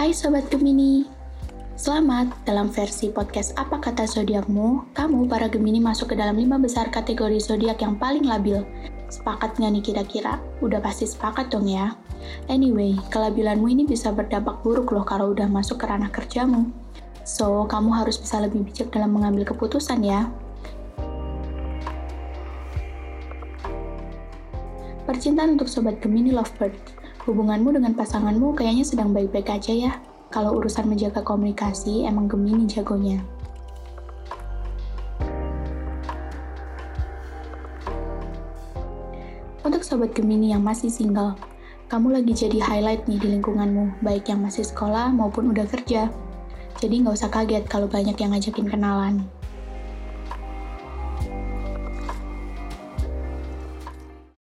Hai Sobat Gemini, selamat dalam versi podcast Apa Kata Zodiakmu, kamu para Gemini masuk ke dalam lima besar kategori zodiak yang paling labil. Sepakat nggak nih kira-kira? Udah pasti sepakat dong ya. Anyway, kelabilanmu ini bisa berdampak buruk loh kalau udah masuk ke ranah kerjamu. So, kamu harus bisa lebih bijak dalam mengambil keputusan ya. Percintaan untuk Sobat Gemini Lovebird hubunganmu dengan pasanganmu kayaknya sedang baik-baik aja ya. Kalau urusan menjaga komunikasi, emang Gemini jagonya. Untuk sobat Gemini yang masih single, kamu lagi jadi highlight nih di lingkunganmu, baik yang masih sekolah maupun udah kerja. Jadi nggak usah kaget kalau banyak yang ngajakin kenalan.